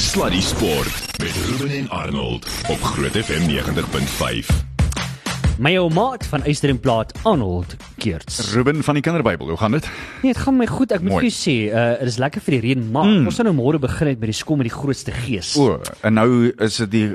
Sluddy Sport met Ruben en Arnold op Groot FM 90.5. My ou maat van Eyster en Plaat, Arnold Keerts. Ruben van die Kinderbybel, hoe gaan dit? Nee, dit gaan my goed. Ek moet Mooi. vir jou sê, uh dit is lekker vir die reën, maar mm. ons gaan nou môre begin het met die skom met die grootste gees. O, en nou is dit die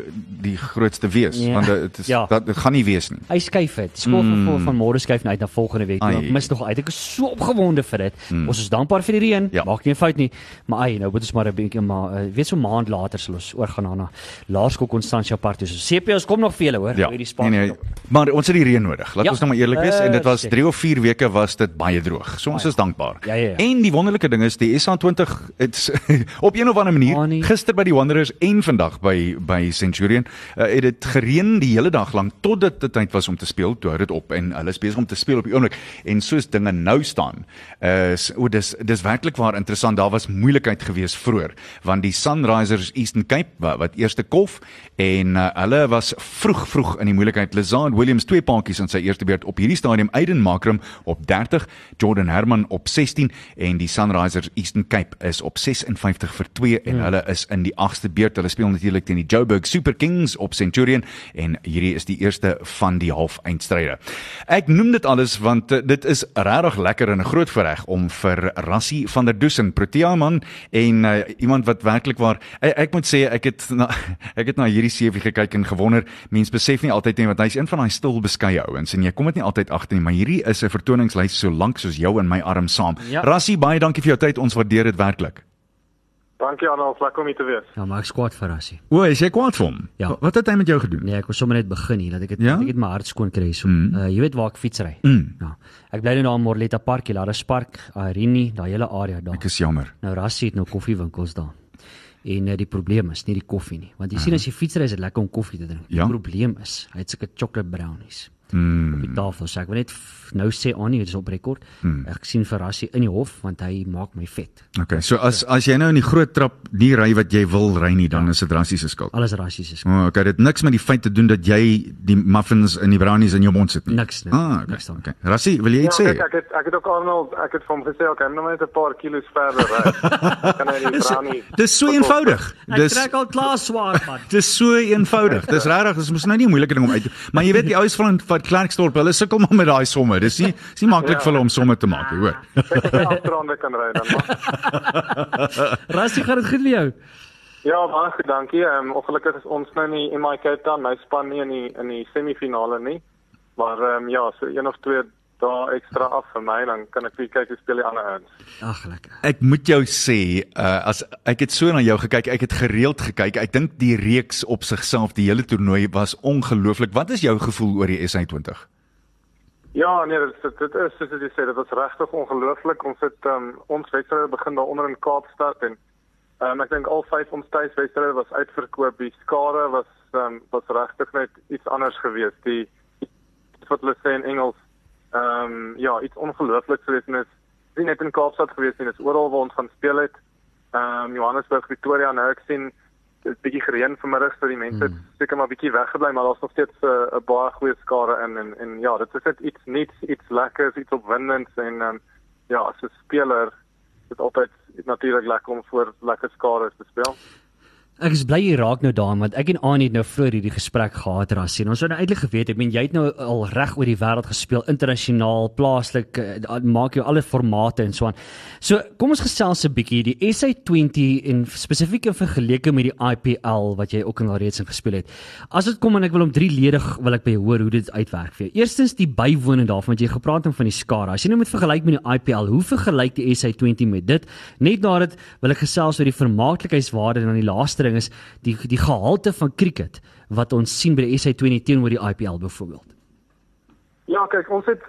die grootste wees, Ja. want dit is Ja. dat dit gaan nie wees nie. Hy skuif dit. Skool mm. van, van môre skuif nou uit na volgende week. Ek mis nog uit. Ek is so opgewonde vir dit. Mm. Ons is dankbaar vir die reën. Ja. Maak nie 'n fout nie. Maar ai, nou moet ons maar 'n bietjie maar uh, weet so 'n maand later sal ons oorgaan na na Laerskool Constantia Park. toe. So CP's kom nog vir julle, hoor. Ja. Nee, nee, maar ons het die reën nodig. Laat Ja. ons nou maar eerlik wees en dit was Verseker. 3 of 4 weke was dit baie droog. So ons is dankbaar. Ja, ja, ja. En die wonderlike ding is die SA20 het op een of ander manier Ah, nee. gister by die Wanderers en vandag by by Centurion uh, het dit gereën die hele dag lank totdat dit tyd was om te speel. Toe hou dit op en hulle is besig om te speel op die oomblik en soos dinge nou staan is o dis dis werklik waar interessant. Daar was moeilikheid geweest vroeër want die Sunrisers Eastern Cape wat, wat eerste kolf en uh, hulle was vroeg vroeg in die moeilikheid. Lazard Williams twee paadjies in sy eerste beurt op hierdie stadium Aiden Makram op 30, Jordan Herman op 16 en die Sunrisers Eastern Cape is op 56 vir 2 en hulle is in die 8ste beurt. Hulle speel natuurlik teen die Joburg Super Kings op Centurion en hierdie is die eerste van die halfeindstryde. Ek noem dit alles want uh, dit is regtig lekker en 'n groot voorreg om vir Rassie van der Dusen, Protea man en uh, iemand wat werklik waar ek, ek moet sê ek het na, ek het na hierdie CV gekyk en gewonder mense besef nie altyd nie want hy's een van daai stil beskeie ouens en jy kom dit nie altyd agter nie maar hierdie is 'n vertoningslys so lank soos jou en my arm saam. Ja. Rassie baie dankie vir jou tyd ons waardeer dit werklik. Dankie Arnold, lekker om hier te wees. Ja, maar ek skwaad verrassie. O, is jy kwaad vir hom? Ja. Wa- Wat het hy met jou gedoen? Nee, ek wil sommer net begin hier dat ek het, Ja? ek het my hart skoon kry so. Mm. Uh, jy weet waar ek fietsry. Mm. Ja. Ek bly nou daar in Morletta Park, hier, daar is park, Irini, daai hele area daar. Ek is jammer. Nou Rassie het nou koffiewinkels daar. En uh, die probleem is nie die koffie nie, want jy sien as jy fietsry is dit lekker om koffie te drink. Ja. Die probleem is, hy het sulke chocolate brownies Mm. op die tafel. So ek wil net nou sê aan dit is op rekord. Mm. Ek sien vir Rassie in die hof want hy maak my vet. Okay, so as as jy nou in die groot trap nie ry wat jy wil ry nie, dan is dit Rassie se skuld. Alles Rassie se O, okay, dit niks met die feit te doen dat jy die muffins en die brownies in jou mond sit nie. Niks nie. Ah, okay. Niks dan. okay. Rassie, wil jy Ja, iets sê? kyk, ek het ek het ook Arnold, ek het vir hom gesê ek gaan nou net 'n paar kilos verder ry. kan hy die brownie. dis so eenvoudig. Ek Dis trek al klaar swaar man. dis so eenvoudig. Dis regtig, dis mos nou nie 'n moeilike ding om uit te Maar jy weet die ouens van van Klerksdorp, hulle sukkel maar met daai somme. Dis nie dis nie maklik Ja. vir hulle om somme te maak, jy hoor. Het agterhande kan ry dan. Maar. Rassie, gaan dit goed met jou? Ja, baie goed, dankie. Ehm um, ongelukkig is ons nou nie in my Cape Town, my span nie in die in die semifinale nie. Maar ehm um, ja, so een of twee dae ekstra af vir my dan kan ek weer kyk hoe speel die ander ouens. Ag lekker. Ek moet jou sê, uh, as ek het so na jou gekyk, ek het gereeld gekyk. Ek dink die reeks op sigself, die hele toernooi was ongelooflik. Wat is jou gevoel oor die SA20? Ja, nee, dit dit, dit is soos jy sê, dit was regtig ongelooflik. Ons het um, ons wedstryde begin daar onder in Kaapstad en um, ek dink al vyf ons tuiswedstryde was uitverkoop. Die skare was um, was regtig net iets anders geweest. Die wat hulle sê in Engels ehm um, ja, iets ongeloofliks geweest en dit is nie net in Kaapstad geweest nie, dit is oral waar ons gaan speel het. Ehm um, Johannesburg, Pretoria, nou ek sien dit is bietjie gereën vanmiddag so die mense het seker maar bietjie weggebly maar daar's nog steeds 'n uh, 'n baie goeie skare in en en ja dit is net iets nuuts iets lekkers iets opwindends en um, ja as 'n speler is dit altyd natuurlik lekker om voor lekker skare te speel. Ek is bly jy raak nou daarin want ek en Annie het nou vroeër hierdie gesprek gehad Rassie. en Ons sou nou eintlik geweet, ek meen jy het nou al reg oor die wêreld gespeel, internasionaal, plaaslik, eh, maak jy alle formate en so aan. So, kom ons gesels 'n bietjie die SA20 en spesifiek in vergeleke met die IPL wat jy ook al reeds in gespeel het. As dit kom en ek wil om drieledig wil ek by jou hoor hoe dit uitwerk vir jou. Eerstens die bywoning daarvan wat jy gepraat het van die skare. As jy nou met vergelyk met die IPL, hoe vergelyk die SA20 met dit? Net na dit wil ek gesels oor die vermaaklikheidswaarde en dan die laaste ding is die die gehalte van cricket wat ons sien by die SA20 teenoor die IPL byvoorbeeld. Ja, kyk, ons het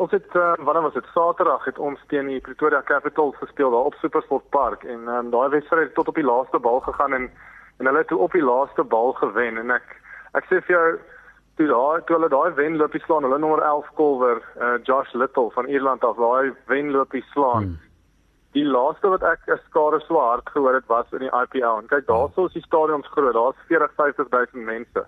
ons het uh, wanneer was dit? Saterdag het ons teen die Pretoria Capitals gespeel daar op Supersport Park en um, daai wedstryd het tot op die laaste bal gegaan en en hulle het toe op die laaste bal gewen en ek ek sê vir jou toe daai toe hulle daai wenloopie slaan, hulle nommer 11 kolwer, uh, Josh Little van Ierland af, daai wenloopie slaan. Hmm. Die laaste wat ek 'n skare so hard gehoor het was in die IPL. En kyk, daarso is die stadions groot. Daar's 40 50000 mense.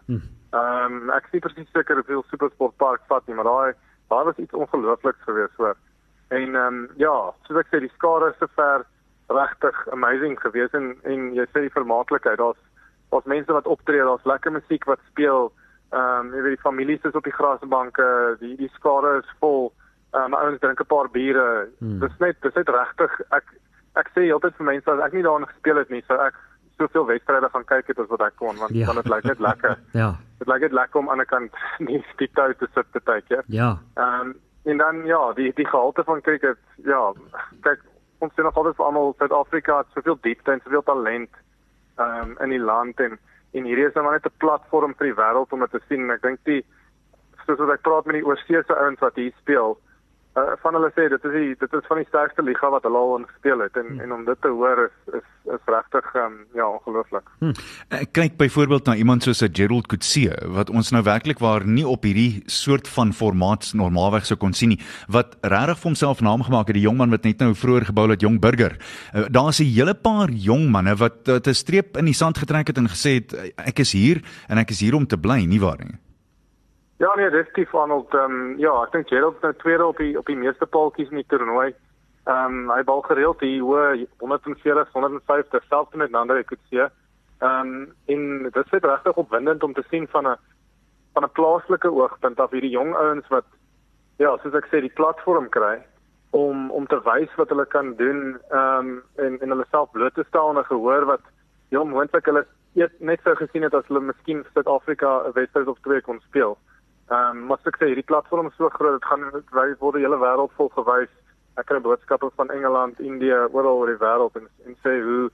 Ehm um, ek is nie presies seker hoeveel Supersport Park vat nie, maar daai daar was iets ongeloofliks geweest hoor. En ehm um, ja, soos ek sê, die skare is sover regtig amazing geweest en en jy sê die vermaaklikheid daar's daar's mense wat optree daar's lekker musiek wat speel ehm um, jy weet die families is op die grasbanke die die skare is vol um, ouens drink 'n paar biere hmm. dis net dis net regtig ek ek sê altyd vir mense as ek nie daarin gespeel het nie sou ek soveel wedstryde gaan kyk het as wat ek kon want ja. want dit lyk net lekker ja dit lyk net lekker om aan 'n kant nie die tyd te sit te kyk ja ehm um, en dan ja die die gehalte van cricket ja kyk ons sien nog altyd vir almal Suid-Afrika het soveel diepte en soveel talent um, in die land en en hierdie is nou maar net 'n platform vir die wêreld om dit te sien. Ek dink die soos wat ek praat met die oorseese ouens wat hier speel, uh, van hulle sê dit is die dit is van die sterkste liga wat hulle al gespeel het en hmm. en om dit te hoor is is is regtig um, ja ongelooflik. Hmm. Ek kyk byvoorbeeld na iemand soos Gerald Coetzee wat ons nou werklik waar nie op hierdie soort van formaat normaalweg sou kon sien nie wat regtig vir homself naam gemaak het die jong man wat net nou vroeër gebou het jong burger. Uh, Daar's 'n hele paar jong manne wat 'n streep in die sand getrek het en gesê het ek is hier en ek is hier om te bly, nie waar nie? Ja nee, definitief Arnold. Ehm um, ja, ek dink Gerald nou tweede op die op die meeste paaltjies in die toernooi. Ehm um, hy bal gereeld hier hoë 140, 150 selfs met ander ek het sien. Ehm en dit is regtig opwindend om te sien van 'n van 'n plaaslike oogpunt af hierdie jong ouens wat ja, soos ek sê, die platform kry om om te wys wat hulle kan doen ehm um, en en hulle self bloot te stel en gehoor wat jong moontlik hulle net sou gesien het as hulle miskien Suid-Afrika 'n wedstryd of twee kon speel. Um, maar ek sê hierdie platform is so groot, dit gaan wys word die hele wêreld vol gewys. Ek kry boodskappe van Engeland, Indië, oral oor die wêreld en en sê hoe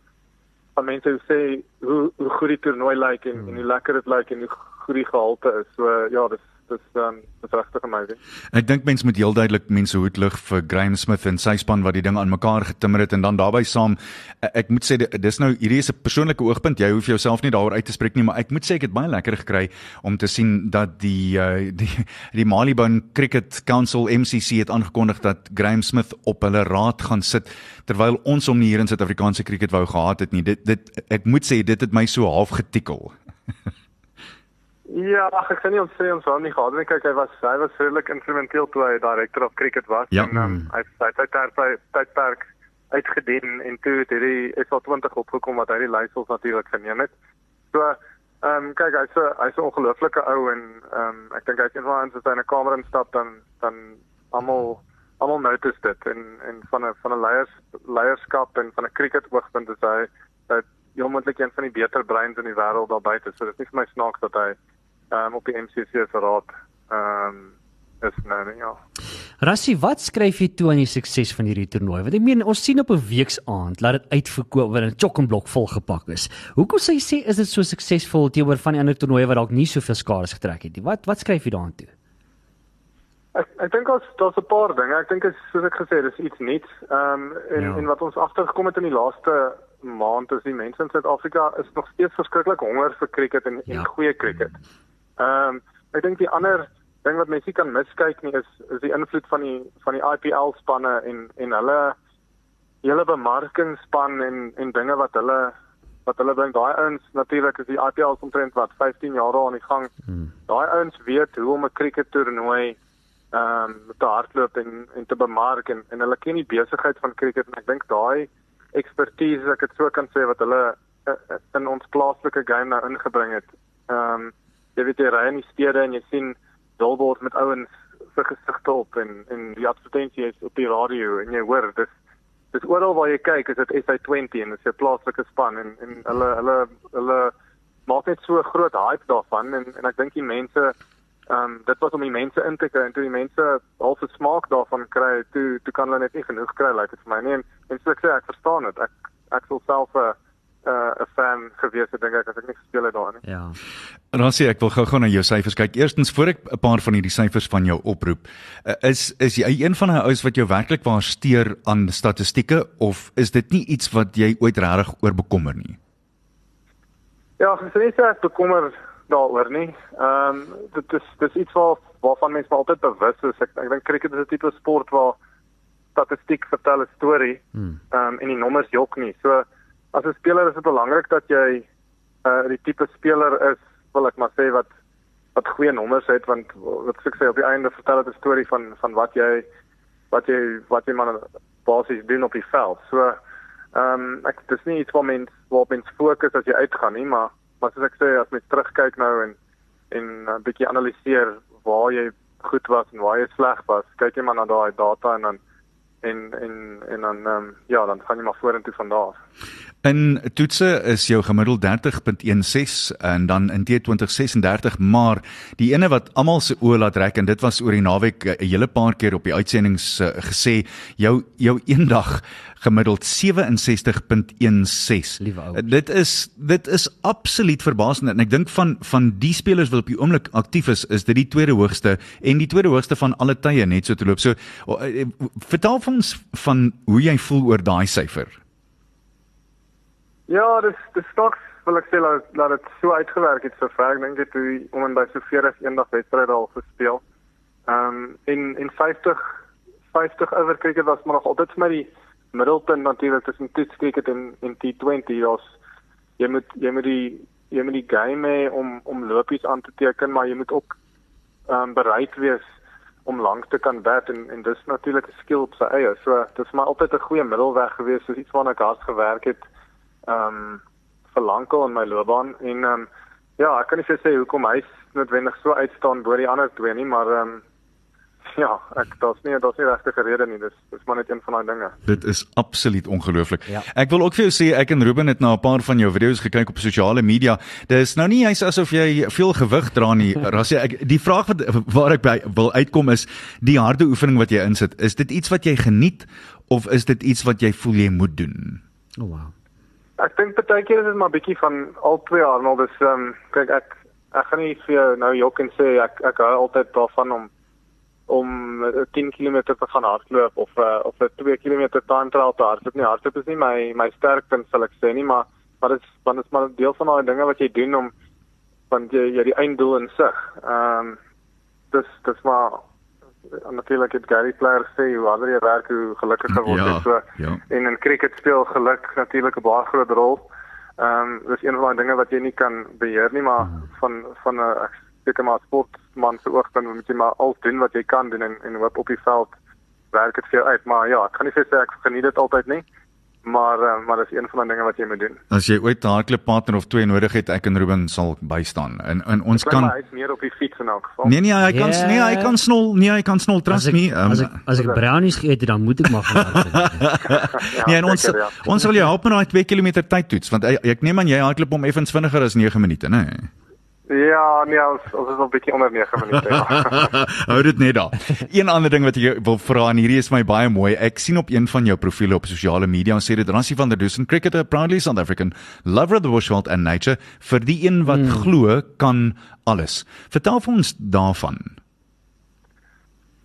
van mense sê hoe hoe goed die toernooi lyk en, hmm. en hoe lekker dit lyk en hoe goed die gehalte is. So ja, dis dis um dis regtig amazing. Ek dink mense moet heel duidelik mense hoed lig vir Graham Smith en sy span wat die ding aan mekaar getimmer het en dan daarbey saam e, ek moet sê dis nou hierdie is 'n persoonlike oogpunt. Jy hoef jouself nie daaroor uit te spreek nie, maar ek moet sê ek het baie lekker gekry om te sien dat die uh, die die Malibone Cricket Council MCC het aangekondig dat Graham Smith op hulle raad gaan sit terwyl ons hom hier in Suid-Afrikaanse cricket wou gehad het nie. Dit dit ek moet sê dit het my so half getikkel. Ja, ach, ek sien nie ons sê ons wou nie gehad nie. Kyk, hy was hy was redelik instrumenteel toe hy director of cricket was ja. en um, hy het hy het sy tydperk uitgedien en toe het hy SA20 opgekom wat hy die leiers natuurlik geneem het. So, ehm um, kyk, hy's so, hy's 'n ongelooflike ou en ehm um, ek dink hy's een van ons as hy in 'n kamer instap dan dan almal almal notice dit en en van 'n van 'n leiers leierskap en van 'n cricket oogpunt is hy dat jy moontlik een van die beter breins in die wêreld daar buite. So dit is nie vir my snaaks dat hy um, op die MCC se raad ehm um, is nou ja. Rassie, wat skryf jy toe aan die sukses van hierdie toernooi? Want ek meen ons sien op 'n weeksaand laat dit uitverkoop word en 'n chokkenblok vol gepak is. Hoekom sê jy sê is dit so suksesvol teenoor van die ander toernooie wat dalk nie soveel skare getrek het nie? Wat wat skryf jy daaraan toe? Ek ek dink ons daar's 'n paar dinge. Ek dink is soos ek gesê het, dis iets nuuts. Ehm um, en ja. en wat ons agtergekom het in die laaste maand is die mense in Suid-Afrika is nog steeds verskriklik honger vir cricket en, ja. en goeie cricket. Mm. Ehm um, ek dink die ander ding wat mense kan miskyk nie is is die invloed van die van die IPL spanne en en hulle hele bemarkingsspan en en dinge wat hulle wat hulle bring daai ouens natuurlik is die IPL omtrent wat 15 jaar al aan die gang. Hmm. Daai ouens weet hoe om 'n cricket toernooi ehm um, te hardloop en en te bemark en en hulle ken die besigheid van cricket en ek dink daai ekspertise as ek dit so kan sê wat hulle uh, in ons plaaslike game nou ingebring het. Ehm um, jy weet jy ry in die stede en jy sien billboards met ouens se gesigte op en en die advertensie is op die radio en jy hoor dis dis oral waar jy kyk is dit SA20 en dis 'n plaaslike span en en hulle hulle hulle maak net so groot hype daarvan en en ek dink die mense ehm um, dit was om die mense in te kry en toe die mense al se smaak daarvan kry toe toe kan hulle net nie genoeg kry like dit vir my nie. En, en so ek sê ek verstaan dit ek ek sou self 'n uh, uh, 'n fan gewees het dink ek as ek nie gespeel het daar nie. Ja. Rassie, ek wil gou-gou na jou syfers kyk. Eerstens voor ek 'n paar van hierdie syfers van jou oproep, uh, is is jy een van daai ouens wat jou werklik waar steur aan statistieke of is dit nie iets wat jy ooit regtig oor bekommer nie? Ja, ek sê ek bekommer daaroor nie. Ehm um, dit is dis iets waar waarvan mense altyd bewus is. Ek ek dink cricket is 'n tipe sport waar statistiek vertel 'n storie. Hmm. Ehm um, en die nommers jok nie. So as 'n speler is dit belangrik dat jy uh die tipe speler is, wil ek maar sê wat wat goeie nommers het want wat ek sê op die einde vertel dit 'n storie van van wat jy wat jy wat jy maar basies doen op die veld. So Ehm um, ek dis nie iets waar mens waar mens fokus as jy uitgaan nie, maar maar soos ek sê as mens terugkyk nou en en 'n uh, bietjie analiseer waar jy goed was en waar jy sleg was, kyk jy maar na daai data en dan en en en dan um, ja, dan gaan jy maar vorentoe van daar af. In toetse is jou gemiddeld 30.16 en dan in T20 36, maar die ene wat almal se oë laat trek en dit was oor die naweek eh, 'n hele paar keer op die uitsendings uh, gesê, jou jou eendag gemiddeld 67.16. Dit is dit is absoluut verbaasend en ek dink van van die spelers wat op die oomblik aktief is, is dit die tweede hoogste en die tweede hoogste van alle tye net so te loop. So vertel vir ons van hoe jy voel oor daai syfer. Ja, dis dis staks wil ek sê dat dat dit so uitgewerk het so ver. Ek dink dit hoe om en by so 40 eendag wedstryde al gespeel. Ehm um, in in 50 50 oor cricket was maar nog altyd vir my die middelpunt natuurlik tussen toets cricket en en T20. Daar's jy moet jy moet die jy moet die game hê om om lopies aan te teken, maar jy moet ook ehm um, bereid wees om lank te kan bat en en dis natuurlik 'n skill op sy eie. So dis maar altyd 'n goeie middelweg gewees, soos iets waarna ek hard gewerk het ehm um, vir lankal in my loopbaan en ehm um, ja, ek kan nie sê hoekom hy noodwendig so uitstaan bo die ander twee nie, maar ehm um, ja, ek daar's nie daar's nie regte rede nie. Dis dis maar net een van daai dinge. Dit is absoluut ongelooflik. Ja. Ek wil ook vir jou sê ek en Ruben het na 'n paar van jou video's gekyk op sosiale media. Dis nou nie hy's asof jy veel gewig dra nie. Rassie, ek die vraag wat waar ek by wil uitkom is die harde oefening wat jy insit. Is dit iets wat jy geniet of is dit iets wat jy voel jy moet doen? O oh, wow. Ek dink baie keer is dit maar bietjie van al twee Arnold is ehm um, kyk ek ek gaan nie vir jou nou jok en sê ek ek hou altyd daarvan om om 10 km te gaan hardloop of uh, of 'n 2 km time trial te hardloop nie hardloop is nie my my sterkpunt sal ek sê nie maar maar dit is want dit is maar deel van daai dinge wat jy doen om van jy jy die einddoel in sig. Ehm um, dis dis maar natuurlik het Gary Player sê hoe harder jy werk hoe gelukkiger word jy ja, so ja. en in cricket speel geluk natuurlik 'n baie groot rol. Ehm um, dis een van daai dinge wat jy nie kan beheer nie maar mm. van van 'n ek seker maar sportman se oogpunt moet jy maar al doen wat jy kan doen en en wat op die veld werk dit vir jou uit maar ja ek gaan nie sê ek geniet dit altyd nie maar uh, maar dis een van die dinge wat jy moet doen. As jy ooit 'n hardloop partner of twee nodig het, ek en Ruben sal bystaan. En en ons kan hy is meer op die fiets in elk geval. Nee nee, hy kan yeah. nee, hy kan snol, nee, hy kan snol, trust me. Um, as ek as ek brownies geëet het, dan moet ek maar gaan. ja, nee, en ons zeker, ja. ons sal jou help met daai 2 km tydtoets want ek, ek neem aan jy hardloop om effens vinniger as 9 minute, né? Nee. Ja, nee, ons ons is nog 'n bietjie onder 9 minute. Hou dit net daar. Een ander ding wat ek wil vra en hierdie is my baie mooi. Ek sien op een van jou profile op sosiale media sê dit Rassie van der Dusen cricketer proudly South African lover of the bushveld and nature vir die een wat hmm. glo kan alles. Vertel vir ons daarvan.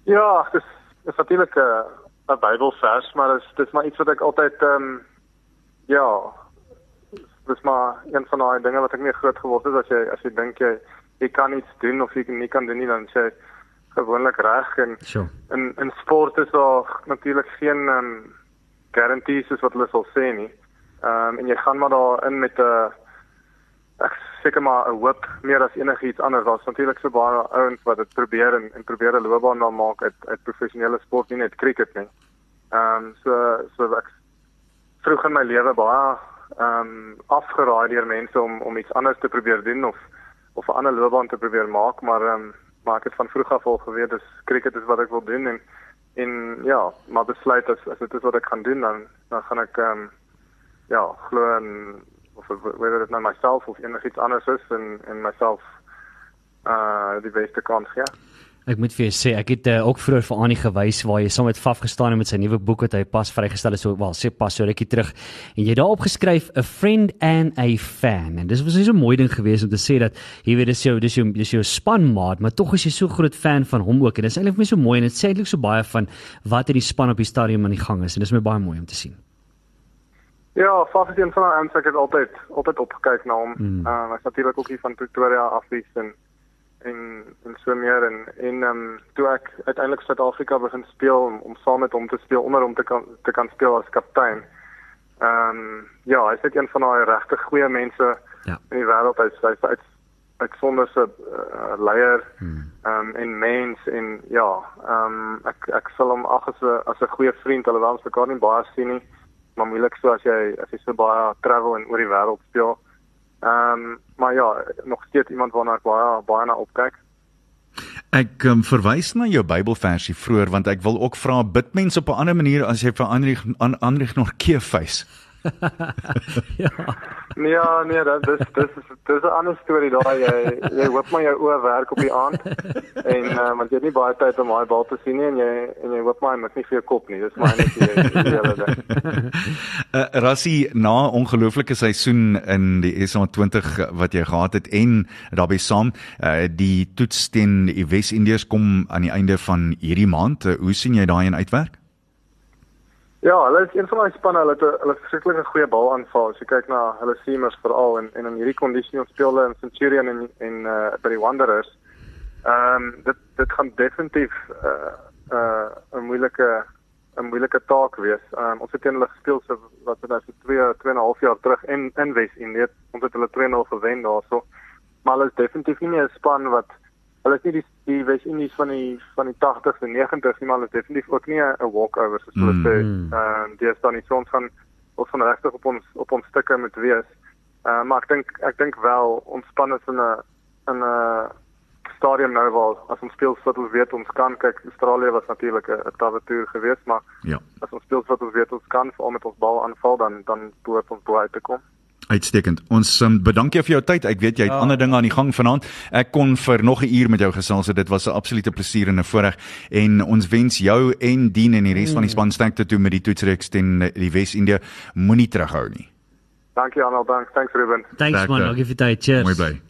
Ja, dis dis natuurlik 'n 'n Bybelvers, maar dis dis maar iets wat ek altyd ehm um, ja, dis maar een van daai dinge wat ek nie groot geword het as jy as jy dink jy jy kan iets doen of jy nie kan doen nie dan sê gewoonlik reg en sure. in in sport is daar natuurlik geen um, garanties soos wat hulle sal sê nie. Ehm um, en jy gaan maar daarin met 'n ek seker maar 'n hoop meer as enigiets anders. Daar's natuurlik so baie ouens wat dit probeer en en probeer 'n loopbaan daar maak uit uit professionele sport, nie net cricket nie. Ehm um, so so ek vroeg in my lewe baie ehm um, afgeraai deur mense om om iets anders te probeer doen of of 'n ander loopbaan te probeer maak, maar ehm um, maar ek het van vroeg af al geweet dis cricket is wat ek wil doen en en ja, maar besluit as as dit is wat ek gaan doen dan dan gaan ek ehm um, ja, glo en of whether dit nou myself of enigiets anders is en en myself uh die beste kans gee. Ja. Ek moet vir jou sê, ek het uh, ook vroeër vir Annie gewys waar jy saam met Faf gestaan het met sy nuwe boek wat hy pas vrygestel het so wel, sê pas so rukkie terug. En jy daarop geskryf 'n friend and a fan. En dis was so 'n mooi ding geweest om te sê dat jy weet dis jou dis jou dis jou spanmaat, maar tog is jy so groot fan van hom ook. En dit is eintlik vir my so mooi en dit sê eintlik so baie van wat in die span op die stadion aan die gang is. En dis my baie mooi om te sien. Ja, Faf is een van die ouens ek het altyd altyd opgekyk na hom. Mm. Uh, hy's natuurlik ook hier van Pretoria af is en en en so meer en en ehm um, toe ek uiteindelik Suid-Afrika begin speel om, om saam met hom te speel onder hom te kan te kan speel as kaptein. Ehm um, ja, hy is een van daai regte goeie mense ja. in die wêreld. Hy's hy's uit uitsonderse uh, leier hmm. ehm um, en mens en ja, ehm um, ek ek sal hom ag as 'n as 'n goeie vriend alhoewel ons mekaar nie baie sien nie. maar moeilik so as jy as jy so baie travel en oor die wêreld speel. Ehm um, maar ja, nog steeds iemand waarna ek baie baie na opkyk. Ek um, verwys na jou Bybelversie vroeër want ek wil ook vra bid mense op 'n ander manier as jy vir Andrieg Andrieg nog keefys. ja. Nee, ja, nee, dit dis dis dis 'n ander storie daai jy jy hoop maar jou oë werk op die aand en uh, want jy het nie baie tyd om daai bal te sien nie en jy en jy hoop maar hy moet nie vir jou kop nie. Dis maar net die hele ding. Uh, Rassie na ongelooflike seisoen in die SA20 wat jy gehad het en daarbey saam uh, die toets teen die Wes-Indiërs kom aan die einde van hierdie maand. Uh, hoe sien jy daai in uitwerk? Ja, hulle is een van daai spanne, hulle het hulle verskriklike goeie bal aanval. As jy kyk na hulle seamers veral en en in hierdie kondisie ons speel hulle in Centurion en en uh, by die Wanderers. Ehm um, dit dit gaan definitief 'n uh, 'n uh, 'n moeilike 'n moeilike taak wees. Ehm um, ons het teen hulle gespeel so wat dit nou so 2 2 en 'n half jaar terug in in Wes-Indië. Ons het hulle 2-0 gewen daarso. Maar hulle is definitief nie 'n span wat hulle is nie die die Wes-Indies van die van die 80s en 90s nie, maar hulle is definitief ook nie 'n walkover soos hulle sê. Mm. Ehm die is dan nie so ons gaan ons van regtig op ons op ons stukke moet wees. Ehm uh, maar ek dink ek dink wel ons span is in 'n in 'n stadium nou waar as ons speel wat ons weet ons kan kyk Australië was natuurlik 'n tawwe toer geweest, maar Ja. as ons speel wat ons weet ons kan veral met ons bal aanval dan dan behoort ons bo uit te kom. Uitstekend. Ons um, bedank jou vir jou tyd. Ek weet jy het Ja. ander dinge aan die gang vanaand. Ek kon vir nog 'n uur met jou gesels. so Dit was 'n absolute plesier en 'n voorreg. En ons wens jou en Dien en die res van die span sterkte toe met die toetsreeks teen die Wes-Indië. Moenie terughou nie. Dankie Arnold, dankie. Thanks Ruben. Thanks man, dankie vir tyd. Cheers. Mooi bly.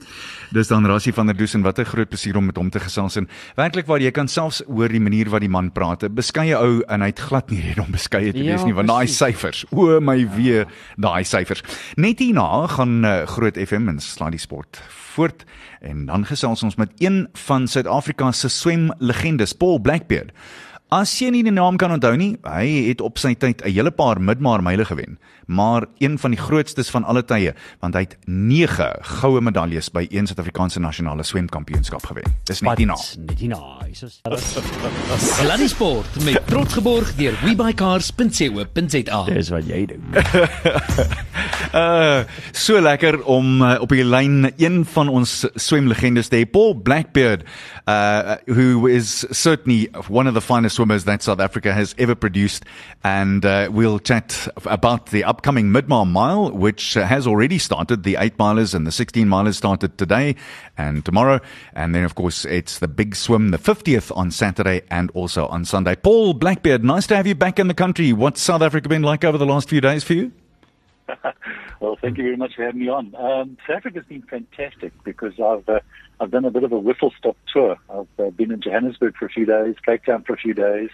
Dis dan Rassie van der Dusen. Wat 'n groot plesier om met hom te gesels en werklik waar jy kan selfs hoor die manier wat die man praat. 'n Beskeie ou en hy het glad nie rede om beskeie te Ja, wees nie want daai syfers. O my wee, daai syfers. Net hierna gaan uh, Groot FM en slaan die sport voort en dan gesels ons met een van Suid-Afrika se swemlegendes, Paul Blackbeard. As jy nie die naam kan onthou nie, hy het op sy tyd 'n hele paar midmaar myle gewen, maar een van die grootstes van alle tye, want hy het 9 goue medaljes by een Suid-Afrikaanse nasionale swemkampioenskap gewen. Dis net hierna. Net hierna. Hier is Sluddy Sport met trots geborg deur webuycars.co.za. Dis wat jy doen. Uh so lekker om uh, op die lyn een van ons swemlegendes te hê, Paul Blackbeard, uh who is certainly one of the finest swimmers that South Africa has ever produced and uh, we'll chat about the upcoming Midmar Mile which has already started. The 8 milers and the 16 milers started today and tomorrow and then of course it's the big swim the 50th on Saturday and also on Sunday. Paul Blackbeard, nice to have you back in the country. What's South Africa been like over the last few days for you? Well, thank you very much for having me on. Um, South Africa's been fantastic because I've uh, I've done a bit of a whistle stop tour. I've uh, been in Johannesburg for a few days, Cape Town for a few days,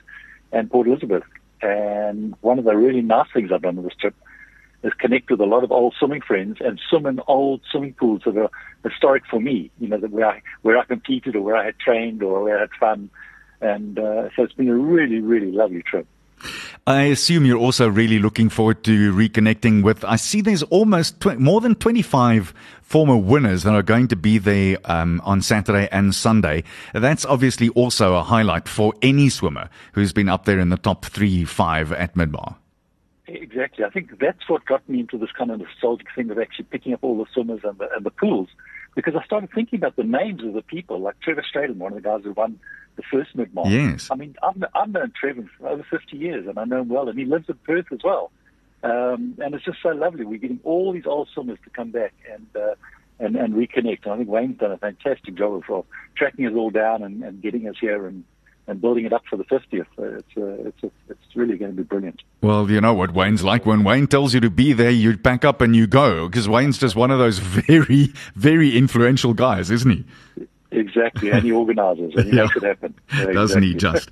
and Port Elizabeth. And one of the really nice things I've done on this trip is connect with a lot of old swimming friends and swim in old swimming pools that are historic for me. You know, that where I where I competed or where I had trained or where I had fun. And uh, so it's been a really, really lovely trip. I assume you're also really looking forward to reconnecting with. I see there's almost tw- more than 25 former winners that are going to be there um, on Saturday and Sunday. That's obviously also a highlight for any swimmer who's been up there in the top three, five at Midbar. Exactly. I think that's what got me into this kind of nostalgic thing of actually picking up all the swimmers and the, and the pools because I started thinking about the names of the people, like Trevor Straden, one of the guys who won the first mid mile. Yes. I mean, I've, I've known Trevor for over 50 years and I know him well, and he lives in Perth as well. Um, and it's just so lovely. We're getting all these old swimmers to come back and, uh, and, and reconnect. And I think Wayne's done a fantastic job of, of tracking us all down and, and getting us here and, and building it up for the 50th. It's, uh, it's, it's really going to be brilliant. Well, you know what Wayne's like. When Wayne tells you to be there, you pack up and you go because Wayne's just one of those very, very influential guys, isn't he? Exactly, and he organizes and he Yeah. makes it happen. Yeah, Doesn't he just?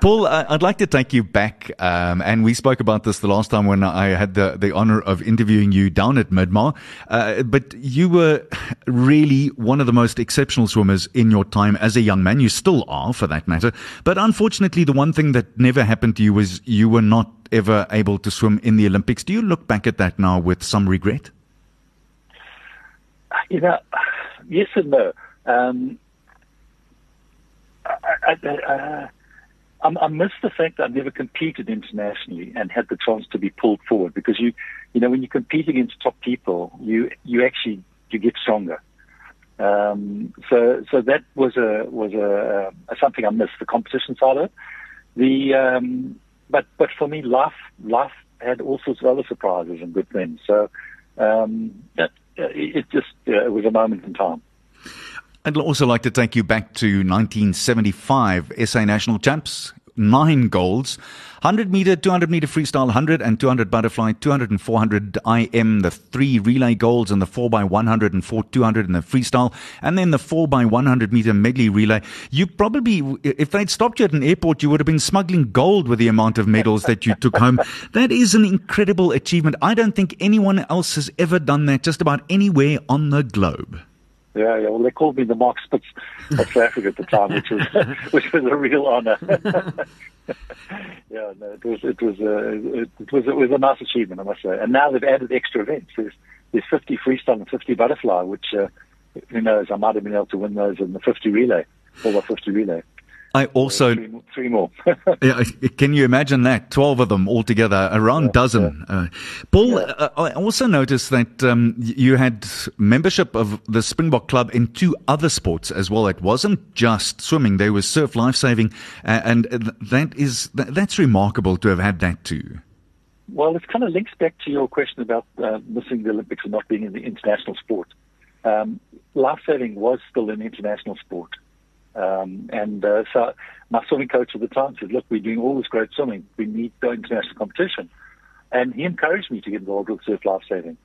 Paul, I'd like to take you back, um, and we spoke about this the last time when I had the, the honor of interviewing you down at Midmar. Uh, but you were really one of the most exceptional swimmers in your time as a young man. You still are, for that matter. But unfortunately, the one thing that never happened to you was you were not ever able to swim in the Olympics. Do you look back at that now with some regret? You know, yes and no. Um, I, I, I, uh, I, I miss the fact that I've never competed internationally and had the chance to be pulled forward because you, you know, when you compete against top people, you you actually you get stronger. Um, so so that was a was a, a something I missed the competition side of it. The um, but but for me, life life had all sorts of other surprises and good things. So um, it, it just uh, it was a moment in time. I'd also like to take you back to 1975 SA National Champs. Nine golds, 100 meter, 200 meter freestyle, 100 and 200 butterfly, 200 and 400 IM, the three relay golds and the 4 by 100 and 4 200 in the freestyle, and then the 4 by 100 meter medley relay. You probably, if they'd stopped you at an airport, you would have been smuggling gold with the amount of medals that you took home. That is an incredible achievement. I don't think anyone else has ever done that just about anywhere on the globe. Yeah, yeah. Well, they called me the Mark Spitz of South Africa at the time, which was which was a real honour. yeah, no, it was it was uh, it, was it was a nice achievement, I must say. And now they've added extra events. There's there's 50 freestyle and 50 butterfly, which uh, who knows? I might have been able to win those in the 50 relay, over 50 relay. I also three, three more. yeah, can you imagine that? Twelve of them altogether, around yeah, dozen. Yeah. Uh, Paul, yeah. uh, I also noticed that um, you had membership of the Springbok Club in two other sports as well. It wasn't just swimming; there was surf lifesaving, uh, and that is that, that's remarkable to have had that too. Well, it kind of links back to your question about uh, missing the Olympics and not being in the international sport. Um, lifesaving was still an international sport. Um, and uh, so my swimming coach at the time said, look, we're doing all this great swimming. We need the international competition. And he encouraged me to get involved with surf life saving.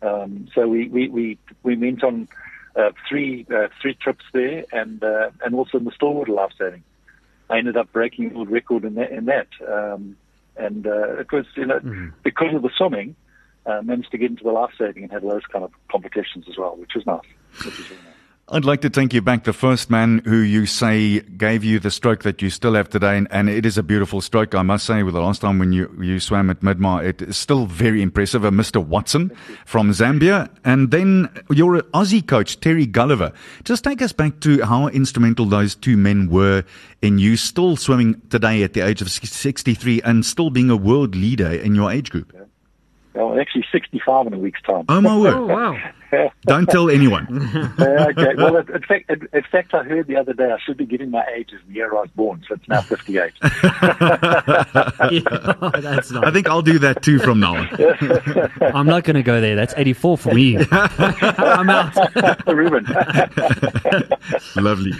Um, so we, we, we, we went on uh, three, uh, three trips there and, uh, and also in the Stillwater life saving. I ended up breaking the world record in that. In that. Um, and uh, it was, you know, mm-hmm. because of the swimming, uh, managed to get into the life saving and have those kind of competitions as well, which was nice. Which was really nice. I'd like to take you back. The first man who you say gave you the stroke that you still have today, and, and it is a beautiful stroke, I must say. With the last time when you, you swam at Midmar, it is still very impressive. A Mr. Watson from Zambia, and then your Aussie coach Terry Gulliver. Just take us back to how instrumental those two men were in you still swimming today at the age of 63 and still being a world leader in your age group. Well, actually, 65 in a week's time. Oh my word! Oh, wow. Don't tell anyone. uh, okay. Well, in fact, in fact, I heard the other day I should be giving my age as the year I was born, so it's now 58. yeah, that's not. I think I'll do that too from now on. I'm not going to go there. That's 84 for me. I'm out. Ruben. Lovely.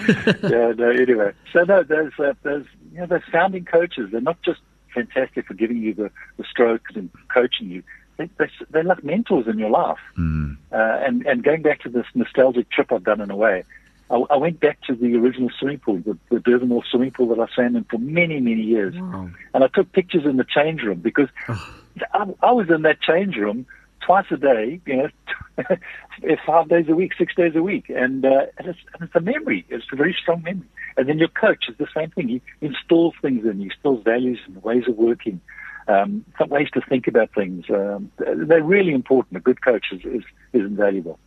Yeah. No. Anyway, so no, there's uh, there's you know, those founding coaches. They're not just fantastic for giving you the, the strokes and coaching you they, they, they're like mentors in your life. Mm. Uh, and, and going back to this nostalgic trip I've done in a way, I, I went back to the original swimming pool, the, the Durban swimming pool that I swam in for many, many years. Wow. And I took pictures in the change room because I, I was in that change room twice a day, you know, five days a week, six days a week. And, uh, and, it's, and it's a memory. It's a very strong memory. And then your coach is the same thing. He installs things in, you, he installs values and ways of working um, some ways to think about things. Um, they're really important. A good coach is, is, is invaluable.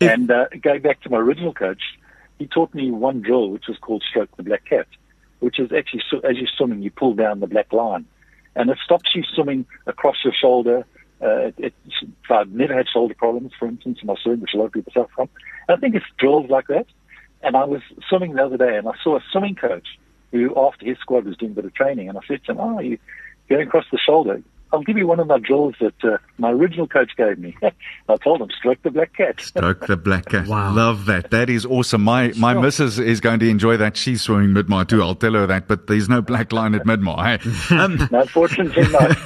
If, and uh, going back to my original coach, he taught me one drill, which was called stroke the black cat, which is actually, as you're swimming, you pull down the black line. And it stops you swimming across your shoulder. Uh, it, it, I've never had shoulder problems, for instance, in my swimming, which a lot of people suffer from. And I think it's drills like that. And I was swimming the other day, and I saw a swimming coach who, after his squad was doing a bit of training, and I said to him, "Oh, you, going across the shoulder. I'll give you one of my drills that uh, my original coach gave me. I told him, stroke the black cat. stroke the black cat. Wow. Love that. That is awesome. My my sure. missus is going to enjoy that. She's swimming Midmar too. I'll tell her that, but there's no black line at Midmar. Hey? Um, Unfortunately not.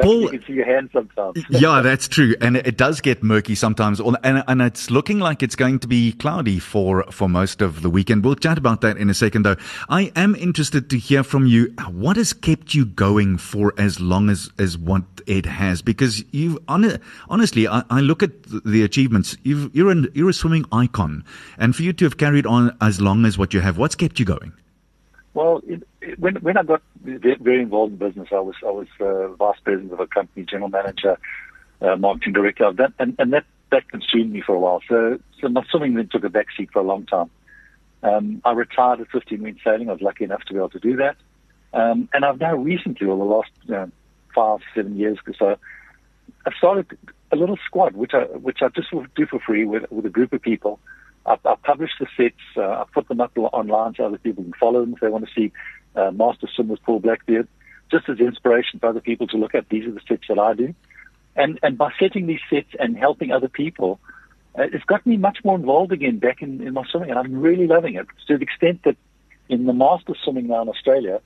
Paul, you can see your hands sometimes. yeah, that's true. And it does get murky sometimes. And, and it's looking like it's going to be cloudy for, for most of the weekend. We'll chat about that in a second, though. I am interested to hear from you. What has kept you going for as long as, as what it has? Because you honestly, I, I, look at the achievements. you are an, you're a swimming icon, and for you to have carried on as long as what you have, what's kept you going? Well, it, it, when when I got very involved in business, I was I was uh, vice president of a company, general manager, uh, marketing director, and, and that that consumed me for a while. So so my swimming then took a backseat for a long time. Um, I retired at 15 went sailing. I was lucky enough to be able to do that. Um, and I've now recently, over the last know, five, seven years or so, I've started a little squad, which I which I just do for free with with a group of people. I, I publish the sets. Uh, I put them up online so other people can follow them if they want to see uh, Master Swim with Paul Blackbeard, just as inspiration for other people to look at. These are the sets that I do, and and by setting these sets and helping other people, uh, it's got me much more involved again back in, in my swimming, and I'm really loving it to the extent that in the Master Swimming now in Australia.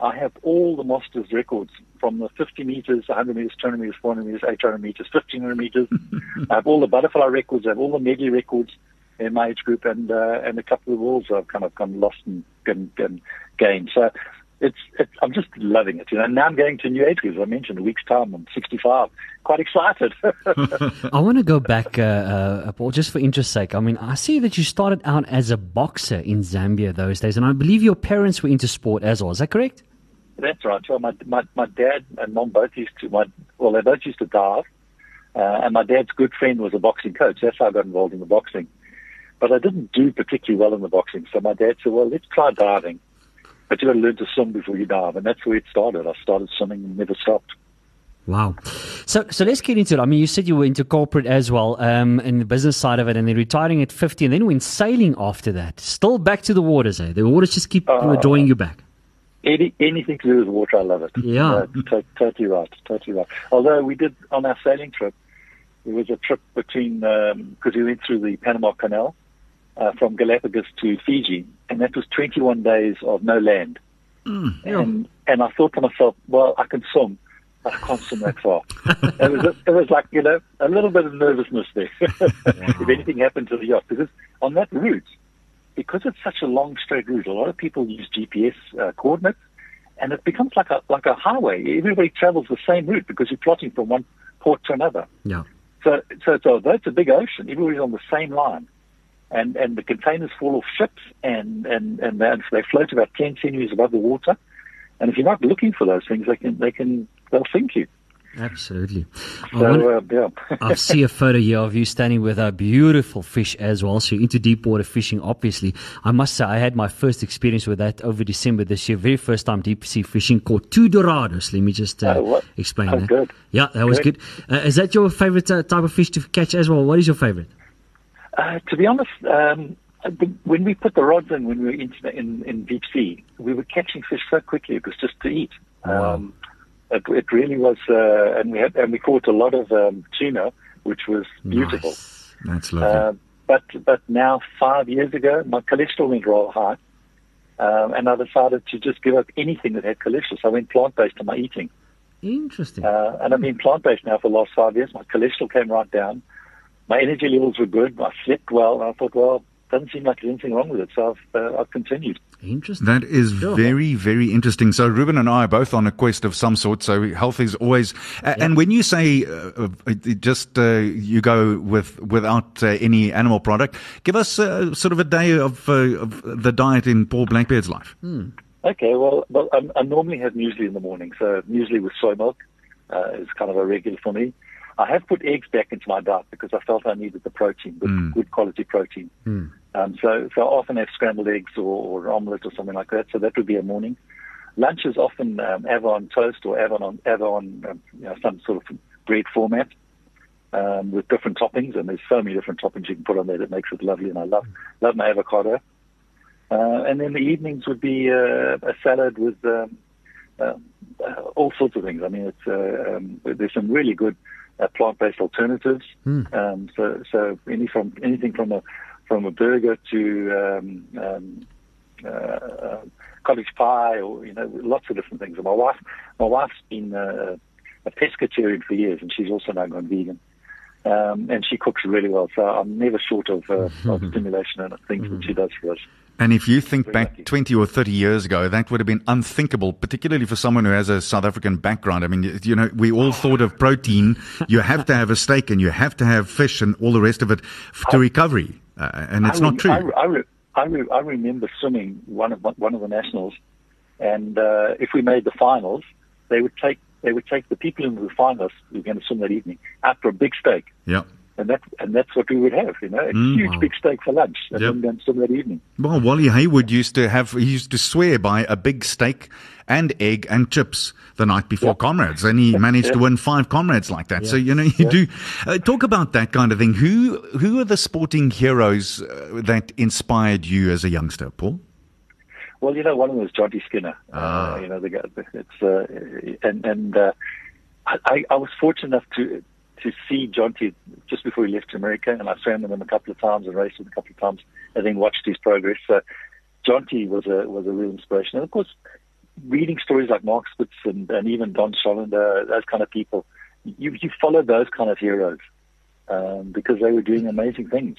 I have all the Masters records from the 50 meters, 100 meters, 200 meters, 400 meters, 800 meters, 1500 meters. I have all the butterfly records. I have all the medley records in my age group, and uh, and a couple of rules I've kind of gone lost and, and, and gained. So it's, it's I'm just loving it. You know, now I'm going to new age groups. I mentioned a week's time. I'm 65. Quite excited. I want to go back, uh, uh, Paul, just for interest's sake. I mean, I see that you started out as a boxer in Zambia those days, and I believe your parents were into sport as well. Is that correct? That's right. So my my my dad and mom both used to my well they both used to dive, uh, and my dad's good friend was a boxing coach. That's how I got involved in the boxing. But I didn't do particularly well in the boxing, so my dad said, "Well, let's try diving, but you got to learn to swim before you dive." And that's where it started. I started swimming and never stopped. Wow. So so let's get into it. I mean, you said you were into corporate as well, um, in the business side of it, and then retiring at 50, and then went sailing after that. Still back to the waters, eh? The waters just keep uh, drawing you back. Any, anything to do with water, I love it. Yeah. Uh, to, totally right. Totally right. Although we did, on our sailing trip, it was a trip between, because um, we went through the Panama Canal uh, from Galapagos to Fiji, and that was 21 days of no land. Mm, yeah. And, and I thought to myself, well, I can swim. I can't swim that far. it was it was like you know a little bit of nervousness there. wow. if anything happened to the yacht, because on that route, because it's such a long straight route, a lot of people use GPS uh, coordinates, and it becomes like a like a highway. Everybody travels the same route because you're plotting from one port to another. Yeah. So so so although it's a big ocean, everybody's on the same line, and and the containers fall off ships, and and and they, they float about ten centimeters above the water, and if you're not looking for those things, they can they can they'll sink you. Absolutely. So, uh, yeah. I see a photo here of you standing with a beautiful fish as well. So you're into deep water fishing, obviously. I must say, I had my first experience with that over December this year. Very first time deep sea fishing caught two Dorados. Let me just uh, uh, explain oh, that. Was good. Yeah, that was good. good. Uh, is that your favorite uh, type of fish to catch as well? What is your favorite? Uh, to be honest, um, when we put the rods in, when we were in, in, in deep sea, we were catching fish so quickly. It was just to eat. Wow. Um, it, it really was, uh, and we had and we caught a lot of um, tuna, which was beautiful. Nice. That's lovely. Uh, but but now five years ago, my cholesterol went real high, um, and I decided to just give up anything that had cholesterol. So I went plant based on my eating. Interesting. Uh, and I've been plant based now for the last five years. My cholesterol came right down. My energy levels were good. I slept well. And I thought, well, doesn't seem like there's anything wrong with it. So I've, uh, I've continued. Interesting. That is sure. very, very interesting. So Ruben and I are both on a quest of some sort. So health is always. Uh, yep. And when you say uh, uh just uh, you go with without uh, any animal product, give us uh, sort of a day of, of, the diet in Paul Blackbeard's life. Hmm. Okay. Well, well I, I, normally have muesli in the morning. So muesli with soy milk is kind of a regular for me. I have put eggs back into my diet because I felt I needed the protein, good, mm. good quality protein. Mm. Um, so, so I often have scrambled eggs or, or omelette or something like that. So that would be a morning. Lunch is often um, Avon toast or Avon on Avon, um, you know, some sort of bread format um, with different toppings. And there's so many different toppings you can put on there that makes it lovely. And I love love my avocado. Uh, and then the evenings would be uh, a salad with um, uh, uh, all sorts of things. I mean, it's uh, um, there's some really good uh, plant-based alternatives. Mm. Um, so, so any from anything from a from a burger to um, um, uh, uh, cottage pie, or you know, lots of different things. And my wife, my wife's been uh, a pescatarian for years, and she's also now gone vegan. Um, and she cooks really well, so I'm never short of, uh, mm-hmm. of stimulation and things mm-hmm. that she does for us. And if you think back 20 or 30 years ago, that would have been unthinkable, particularly for someone who has a South African background. I mean, you know, we all thought of protein. You have to have a steak and you have to have fish and all the rest of it to recovery. Uh, and it's I not true. I, I, I, I, remember swimming one of one of the nationals, and uh, if we made the finals, they would take they would take the people in the finals who were going to swim that evening out for a big steak. Yeah. and that and that's what we would have, you know, a huge wow. big steak for lunch, and Yep. then some that evening. Well, Wally Haywood used to have he used to swear by a big steak and egg and chips the night before comrades, and he managed to win five comrades like that. So you know you do uh, talk about that kind of thing. Who who are the sporting heroes uh, that inspired you as a youngster, Paul? Well, you know, one of them was Jonty Skinner. Ah. Uh, you know, the guy. It's uh, and and uh, I, I was fortunate enough to to see Jonty just before he left America, and I swam with him a couple of times and raced with him a couple of times, and then watched his progress. So, Jonty was a was a real inspiration, and of course, reading stories like Mark Spitz and, and even Don Schollander, those kind of people, you you follow those kind of heroes um, because they were doing amazing things.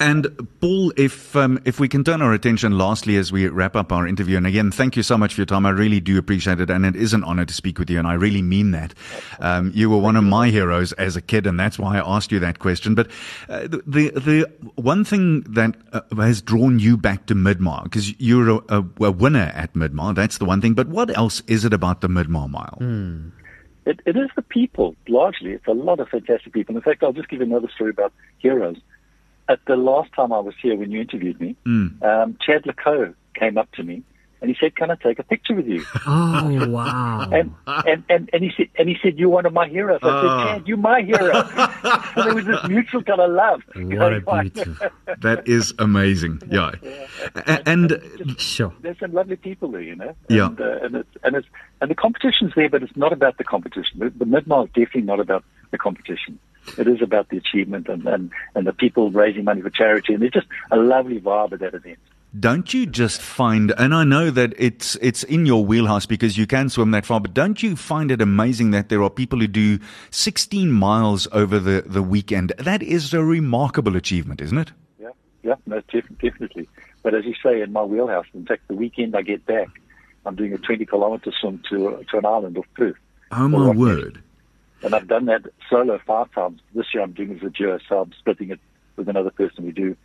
And Paul, if um, if we can turn our attention lastly as we wrap up our interview, and again, thank you so much for your time. I really do appreciate it, and it is an honor to speak with you, and I really mean that. Um, you were one of my heroes as a kid, and that's why I asked you that question. But uh, the, the one thing that uh, has drawn you back to Midmar, because you're a, a, a winner at Midmar, that's the one thing. But what else is it about the Midmar Mile? It, it is the people, largely. It's a lot of fantastic people. In fact, I'll just give you another story about heroes. At the last time I was here when you interviewed me, um, Chad Lecoe came up to me and he said, "Can I take a picture with you?" Oh wow. And and and, and he said, and he said, "You're one of my heroes." I said, "Chad, you're my hero." so there was this mutual kind of love. What a going on. beautiful. That is amazing. Yeah, A- and Sure. there's some lovely people there, you know. Yeah. And, uh, and it's and it's and the competition's there, but it's not about the competition. The, the mid mile is definitely not about the competition. It is about the achievement and, and, and the people raising money for charity, and there's just a lovely vibe at that event. Don't you just find, and I know that it's it's in your wheelhouse because you can swim that far, but don't you find it amazing that there are people who do 16 miles over the, the weekend? That is a remarkable achievement, isn't it? Yeah, yeah, no, def- definitely. But as you say, in my wheelhouse, in fact, the weekend I get back, I'm doing a 20 kilometer swim to to an island off Perth. Oh my word! And I've done that solo five times. This year I'm doing it as a duo, so I'm splitting it with another person. We do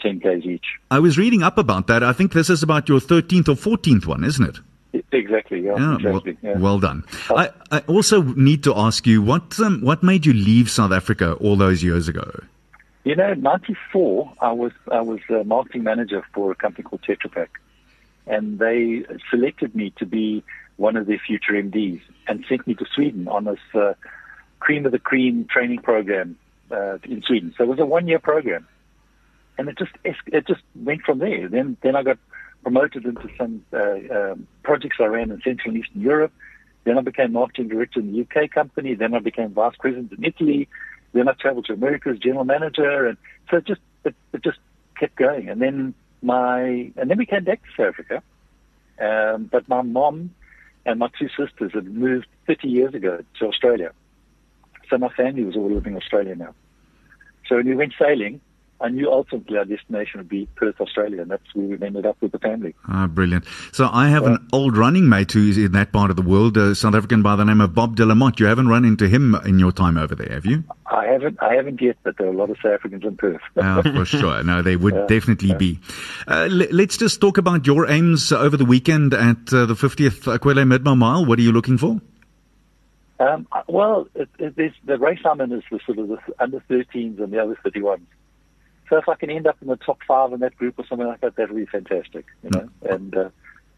10 k's each. I was reading up about that. I think this is about your 13th or 14th one, isn't it? Exactly, yeah, Yeah, exactly. well, yeah. well done. I, I also need to ask you what um, what made you leave South Africa all those years ago? You know, in '94, I was I was a marketing manager for a company called Tetra Pak, and they selected me to be one of their future MDs and sent me to Sweden on this uh, cream of the cream training program uh, in Sweden. So it was a one year program, and it just it just went from there. Then then I got promoted into some uh, um, projects I ran in Central and Eastern Europe. Then I became marketing director in the UK company. Then I became vice president in Italy. Then I traveled to America as general manager, and so it just it, it just kept going. And then my and then we came back to South Africa. Um, but my mom and my two sisters had moved 30 years ago to Australia, so my family was all living in Australia now. So when we went sailing, I knew ultimately our destination would be Perth, Australia, and that's where we ended up with the family. Ah, brilliant. So I have an old running mate who's in that part of the world, a South African by the name of Bob Delamotte. You haven't run into him in your time over there, have you? I haven't, I haven't yet, but there are a lot of South Africans in Perth. Uh, for sure. No, they would definitely be. Uh, l- let's just talk about your aims over the weekend at uh, the 50th Aquile Midmar Mile. What are you looking for? Um, well, it, it, the race I'm in is the sort of the under 13s and the other 31s. So if I can end up in the top five in that group or something like that, that would be fantastic, you know. And uh,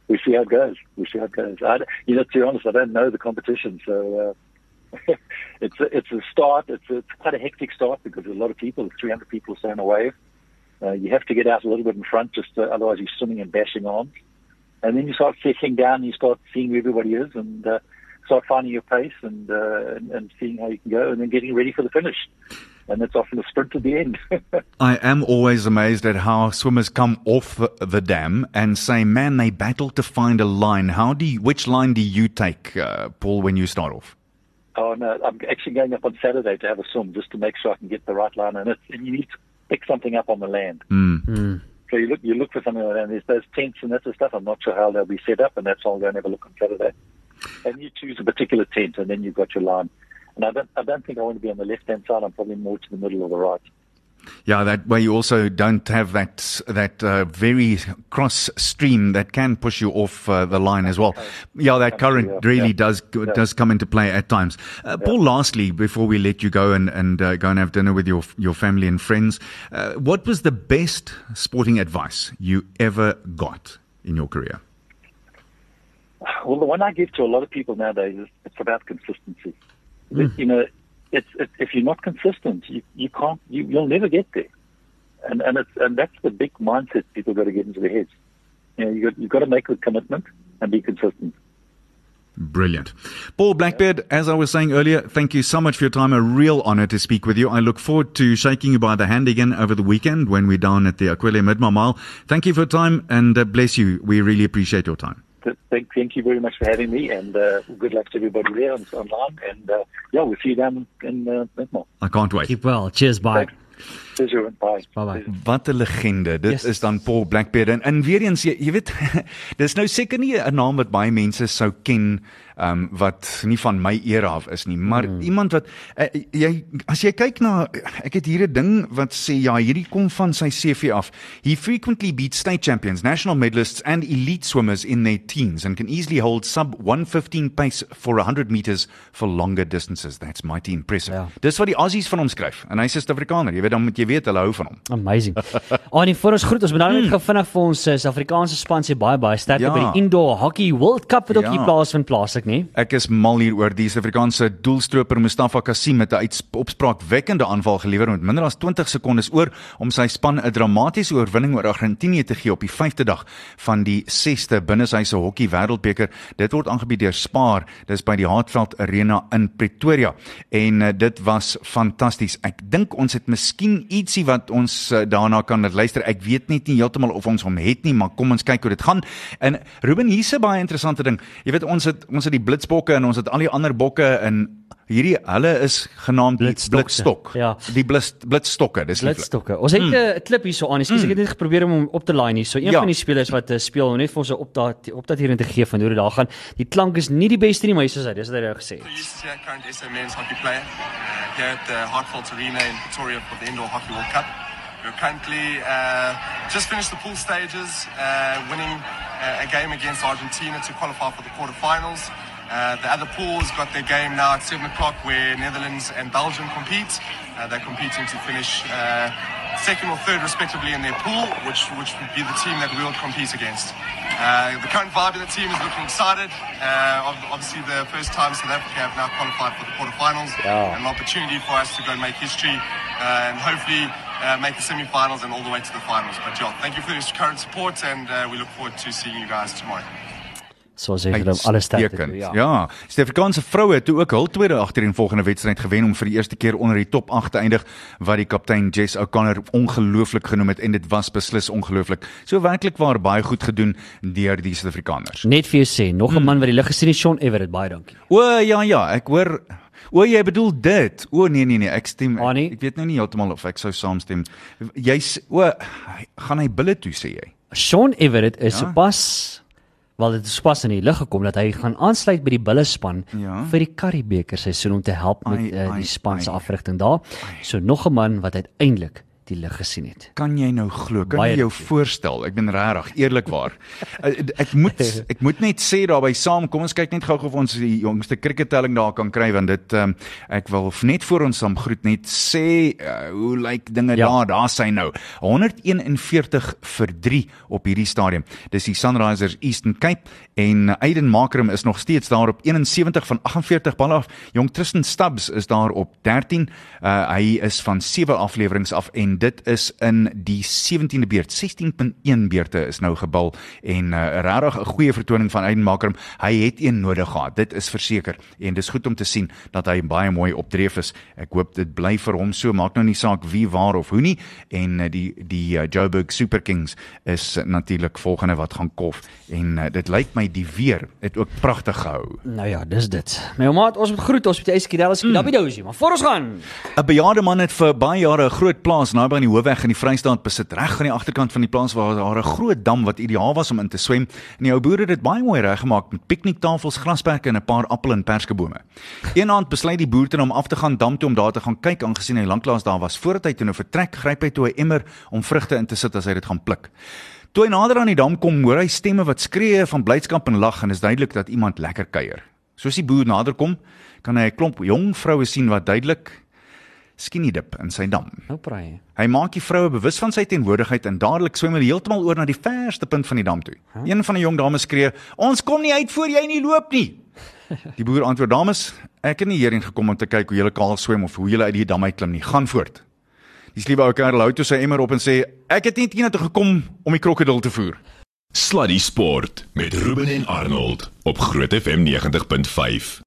we see how it goes. We see how it goes. I, you know, to be honest, I don't know the competition, so uh, it's a, it's a start. It's a, it's quite a hectic start because there's a lot of people. There's 300 people staying a wave. Uh, you have to get out a little bit in front, just uh, otherwise you're swimming and bashing arms. And then you start settling down. And you start seeing who everybody is, and uh, start finding your pace and, uh, and and seeing how you can go, and then getting ready for the finish. And it's often a sprint to the end. I am always amazed at how swimmers come off the, the dam and say, man, they battle to find a line. How do you, which line do you take, uh, Paul, when you start off? Oh no, I'm actually going up on Saturday to have a swim just to make sure I can get the right line, and it's and you need to pick something up on the land. Mm. So you look you look for something like that. And there's those tents and that sort of stuff. I'm not sure how they'll be set up, and that's all. I'll go and have a look on Saturday. And you choose a particular tent, and then you've got your line. And I don't I don't think I want to be on the left hand side. I'm probably more to the middle or the right. Yeah, that way you also don't have that that uh, very cross stream that can push you off uh, the line as well. Yeah, that current really yeah. does does come into play at times. Uh, Paul, lastly, before we let you go and and uh, go and have dinner with your your family and friends, uh, what was the best sporting advice you ever got in your career? Well, the one I give to a lot of people nowadays is it's about consistency. You know, it's, it's if you're not consistent, you, you can't, you, you'll never get there. And and it's and that's the big mindset people got to get into their heads. You know, you got you've got to make the commitment and be consistent. Brilliant. Paul Blackbeard, as I was saying earlier, thank you so much for your time. A real honor to speak with you. I look forward to shaking you by the hand again over the weekend when we're down at the Aquile Midmar Mile. Thank you for your time and uh, bless you. We really appreciate your time. Th- Thank, thank you very much for having me, and uh, good luck to everybody there on, online. And uh, yeah, we'll see you down in uh, Midmore. I can't wait. Keep well. Cheers, bye. Pleasure and bye. Bye bye. Wat 'n legende. Dit Yes. is dan Paul Blackbeard en, en weer eens jy, jy weet dis nou seker nie 'n naam wat baie mense sou ken um wat nie van my era af is nie, maar mm. iemand wat uh, jy as jy kyk na ek het hier 'n ding wat sê ja, hierdie kom van sy CV af. He frequently beats state champions, national medalists and elite swimmers in their teens and can easily hold sub 115 pace for 100 meters for longer distances. That's mighty impressive. Ja. Dis wat die Aussies van hom skryf en hy's 'n Suid-Afrikaner. Jy weet dan moet jy weet hulle hou van hom. Amazing. Annie, voor ons groet, ons moet nou net gou vinnig vir ons eh, Suid-Afrikaanse span sê baie baie sterkte Ja. by die Indoor Hockey World Cup wat ook Ja. hier plaasvind plaaslik, nê? Ek is mal hieroor die Suid-Afrikaanse doelstroper Mustafa Kassim met 'n uitopspraakwekkende aanval gelewer met minder as 20 sekondes oor om sy span 'n dramatiese oorwinning oor Argentinië te gee op die 5de dag van die 6de binneshuise hokkie wêreldbeker. Dit word aangebied deur Spar. Dis by die Hartveld Arena in Pretoria. En uh, dit was fantasties. Ek dink ons het miskien ietsie wat ons uh, daarna kan luister. Ek weet net nie heeltemal of ons hom het nie, maar kom ons kyk hoe dit gaan. En Ruben, hier's 'n baie interessante ding. Jy weet ons het ons het die blitsbokke en ons het al die ander bokke en hierdie hulle is genaamd die Blitsstokse. blitstok. Ja. Die blits blitsstokke, dis lieflik. Blitstokke. Ons het 'n mm. klip hierso aan. Ekskuus, ek het net geprobeer om hom op te laai nie. So een Ja. van die spelers wat uh, speel, net vir ons 'n opdat opdatering te gee van hoe dit daar gaan. Die klank is nie die beste nie, maar hier is hy. Dis wat hy nou gesê het. Used to current SA men's hockey player uh, here at the Hartford Arena in Pretoria for the Indoor Hockey World Cup. We're currently uh, just finished the pool stages, uh, winning uh, a game against Argentina to qualify for the quarterfinals. Uh, the other pools got their game now at 7 o'clock where Netherlands and Belgium compete. Uh, they're competing to finish uh, second or third respectively in their pool, which, which would be the team that we'll compete against. Uh, the current vibe of the team is looking excited. Uh, obviously, the first time South Africa have now qualified for the quarterfinals. Yeah. An opportunity for us to go and make history uh, and hopefully uh, make the semi-finals and all the way to the finals. But yeah, thank you for your current support and uh, we look forward to seeing you guys tomorrow. So sê vir hom alles sterkte. Toe, Ja. Ja, Suid-Afrikaanse vroue het ook hul tweede agtereenvolgende wedstryd gewen om vir die eerste keer onder die top 8 te eindig wat die kaptein Jess O'Connor ongelooflik genoem het en dit was beslis ongelooflik. So werklik waar baie goed gedoen deur die Suid-Afrikaners. Net vir jou sê, nog 'n Hmm. man wat die lig gesien het, Sean Everett, baie dankie. O ja ja, ek hoor O jy bedoel dit. O nee nee nee, ek stem Annie? ek, ek weet nou nie heeltemal of ek sou saamstem. Jy's o gaan hy bulle toe sê jy? Sean Everett is Ja. sopas wel dit is sopas in die lig gekom dat hy gaan aansluit by die Bulle span Ja. vir die Currybeker seisoen om te help met Ai, uh, ai, die span se ai. afrigting daar. So nog 'n man wat uiteindelik die lig gesien het. Kan jy nou glo? Kan Baie jy jou dankie. voorstel? Ek ben regtig eerlikwaar. ek, ek moet ek moet net sê daarby saam, kom ons kyk net gou of ons die jongste krikettelling daar kan kry want dit um, ek wil net voor ons saam groet net sê uh, hoe lyk dinge Ja. daar? Daar sy nou. 141 vir 3 op hierdie stadium. Dis die Sunrisers Eastern Cape en Aiden Makram is nog steeds daar op 71 van 48 balle af. Jong Tristan Stubbs is daar op 13. Uh, hy is van 7 afleweringe af en dit is in die 17de beurt. 16.1 beurte is nou gebal en uh, regtig 'n goeie vertoning van Aiden Makram. Hy het een nodig gehad. Dit is verseker en dis goed om te sien dat hy baie mooi opdreef is. Ek hoop dit bly vir hom so. Maak nou nie saak wie waar of hoe nie en uh, die die uh, Joburg Super Kings is uh, natuurlik volgende wat gaan kof en uh, dit lyk my die weer het ook pragtig gehou. Nou ja, dis dit. My maat, ons moet groet, ons moet jy skielik skielik mm. maar voor ons gaan. 'n Bejaarde man het vir baie jare 'n groot plaas naby naby aan die hoofweg in die Vrystaat besit, reg aan die agterkant van die plaas waar daar 'n groot dam wat ideaal was om in te swem. En die ou boere het dit baie mooi reggemaak met pikniktafels, grasperke en 'n paar appel en perskebome. Eenaand besluit die boer toe om af te gaan dam toe om daar te gaan kyk aangesien hy lanklaas daar was. Voordat hy toe nou vertrek, gryp hy toe 'n emmer om vrugte in te sit as hy dit gaan pluk. Toe hy nader aan die dam kom, hoor hy stemme wat skree van blydskap en lag en is duidelik dat iemand lekker kuier. Soos die boer nader kom, kan hy 'n klomp jong vroue sien wat duidelik skinny dip in sy dam. Nou praai. Hy maak die vroue bewus van sy teenwoordigheid en dadelik swem hulle heeltemal oor na die verste punt van die dam toe. Huh? Een van die jong dames skree: "Ons kom nie uit voor jy nie loop nie." Die boer antwoord: "Dames, ek het nie hierheen gekom om te kyk hoe julle kaal swem of hoe julle uit die dam uitklim nie. Gaan voort." Die sliewe ou kerel hou toe sy emmer op en sê: "Ek het net hiernatoe gekom om die krokodil te voer." Sluddy Sport met Ruben en Arnold op Groot FM 90.5.